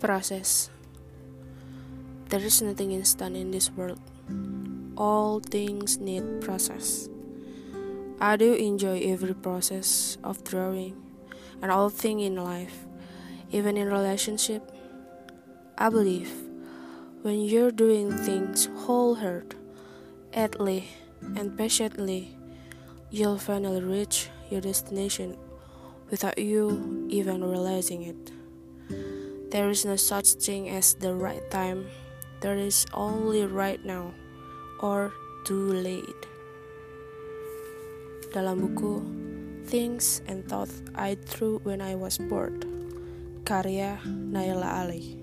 Process. There is nothing instant in this world. All things need process. I do enjoy every process of drawing and all things in life, even in relationship. I believe when you're doing things wholeheartedly and patiently, you'll finally reach your destination without you even realizing it. There is no such thing as the right time. There is only right now or too late. Dalam buku Things and Thoughts I Threw When I Was Bored, karya Naila Ali.